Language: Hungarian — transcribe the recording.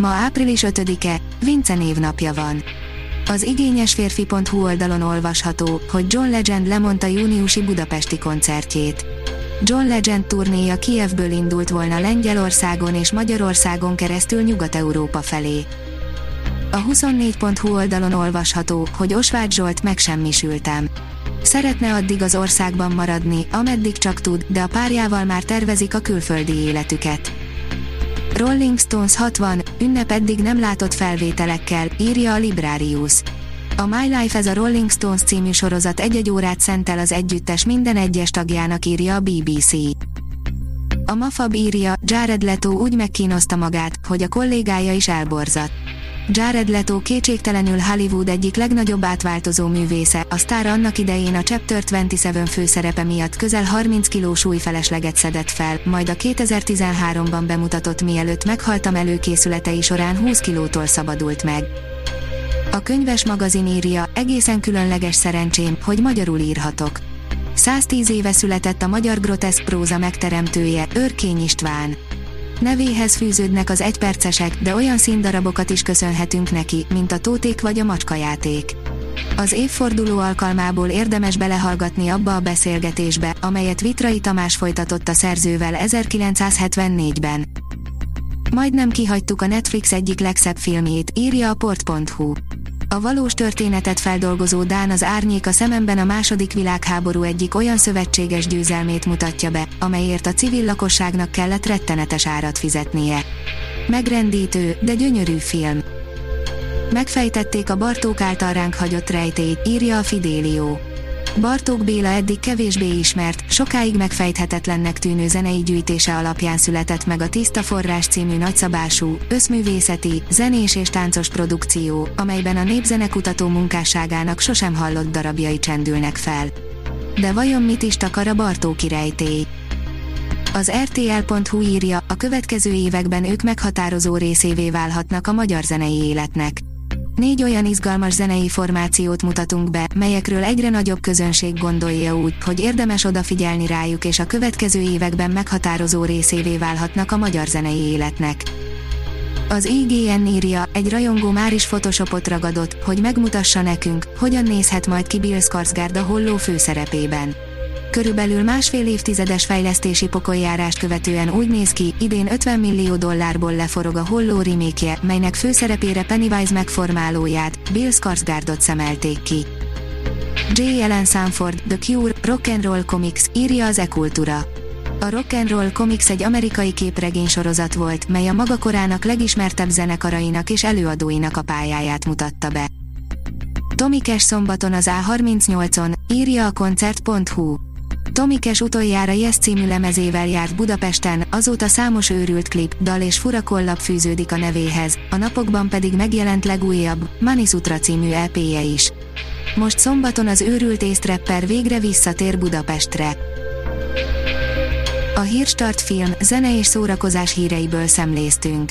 Ma április 5-e, Vince névnapja van. Az igényesférfi.hu oldalon olvasható, hogy John Legend lemondta júniusi budapesti koncertjét. John Legend turnéja Kievből indult volna Lengyelországon és Magyarországon keresztül Nyugat-Európa felé. A 24.hu oldalon olvasható, hogy Osváth Zsolt megsemmisültem. Szeretne addig az országban maradni, ameddig csak tud, de a párjával már tervezik a külföldi életüket. Rolling Stones 60, ünnep eddig nem látott felvételekkel, írja a Librarius. A My Life ez a Rolling Stones című sorozat egy-egy órát szentel az együttes minden egyes tagjának írja a BBC. A Mafab írja, Jared Leto úgy megkínozta magát, hogy a kollégája is elborzadt. Jared Leto kétségtelenül Hollywood egyik legnagyobb átváltozó művésze, a sztár annak idején a Chapter 27 főszerepe miatt közel 30 kg súlyfelesleget szedett fel, majd a 2013-ban bemutatott mielőtt meghaltam előkészületei során 20 kilótól szabadult meg. A könyves magazin írja, egészen különleges szerencsém, hogy magyarul írhatok. 110 éve született a magyar groteszk próza megteremtője, Örkény István. Nevéhez fűződnek az egypercesek, de olyan színdarabokat is köszönhetünk neki, mint a tóték vagy a macskajáték. Az évforduló alkalmából érdemes belehallgatni abba a beszélgetésbe, amelyet Vitrai Tamás folytatott a szerzővel 1974-ben. Majdnem kihagytuk a Netflix egyik legszebb filmjét, írja a port.hu. A valós történetet feldolgozó Dán az árnyék a szememben a második világháború egyik olyan szövetséges győzelmét mutatja be, amelyért a civil lakosságnak kellett rettenetes árat fizetnie. Megrendítő, de gyönyörű film. Megfejtették a Bartók által ránk hagyott rejtélyt, írja a Fidélió. Bartók Béla eddig kevésbé ismert, sokáig megfejthetetlennek tűnő zenei gyűjtése alapján született meg a Tiszta Forrás című nagyszabású, összművészeti, zenés és táncos produkció, amelyben a népzenekutató munkásságának sosem hallott darabjai csendülnek fel. De vajon mit is takar a Bartóki rejtély? Az RTL.hu írja, a következő években ők meghatározó részévé válhatnak a magyar zenei életnek. Négy olyan izgalmas zenei formációt mutatunk be, melyekről egyre nagyobb közönség gondolja úgy, hogy érdemes odafigyelni rájuk és a következő években meghatározó részévé válhatnak a magyar zenei életnek. Az IGN írja, egy rajongó már is photoshopot ragadott, hogy megmutassa nekünk, hogyan nézhet majd ki Bill Skarsgård a holló főszerepében. Körülbelül másfél évtizedes fejlesztési pokoljárást követően úgy néz ki, idén 50 millió dollárból leforog a Holló remake melynek főszerepére Pennywise megformálóját, Bill Skarsgårdot szemelték ki. J. Ellen Sanford, The Cure, Rock and Roll Comics, írja az e-kultúra. A Rock and Roll Comics egy amerikai képregény sorozat volt, mely a maga korának legismertebb zenekarainak és előadóinak a pályáját mutatta be. Tomikes szombaton az A38-on, írja a koncert.hu. Tomikes utoljára Yes című lemezével járt Budapesten, azóta számos őrült klip, dal és fura kollap fűződik a nevéhez, a napokban pedig megjelent legújabb, Manisutra című EP-je is. Most szombaton az őrült észtrepper végre visszatér Budapestre. A Hírstart film, zene és szórakozás híreiből szemléztünk.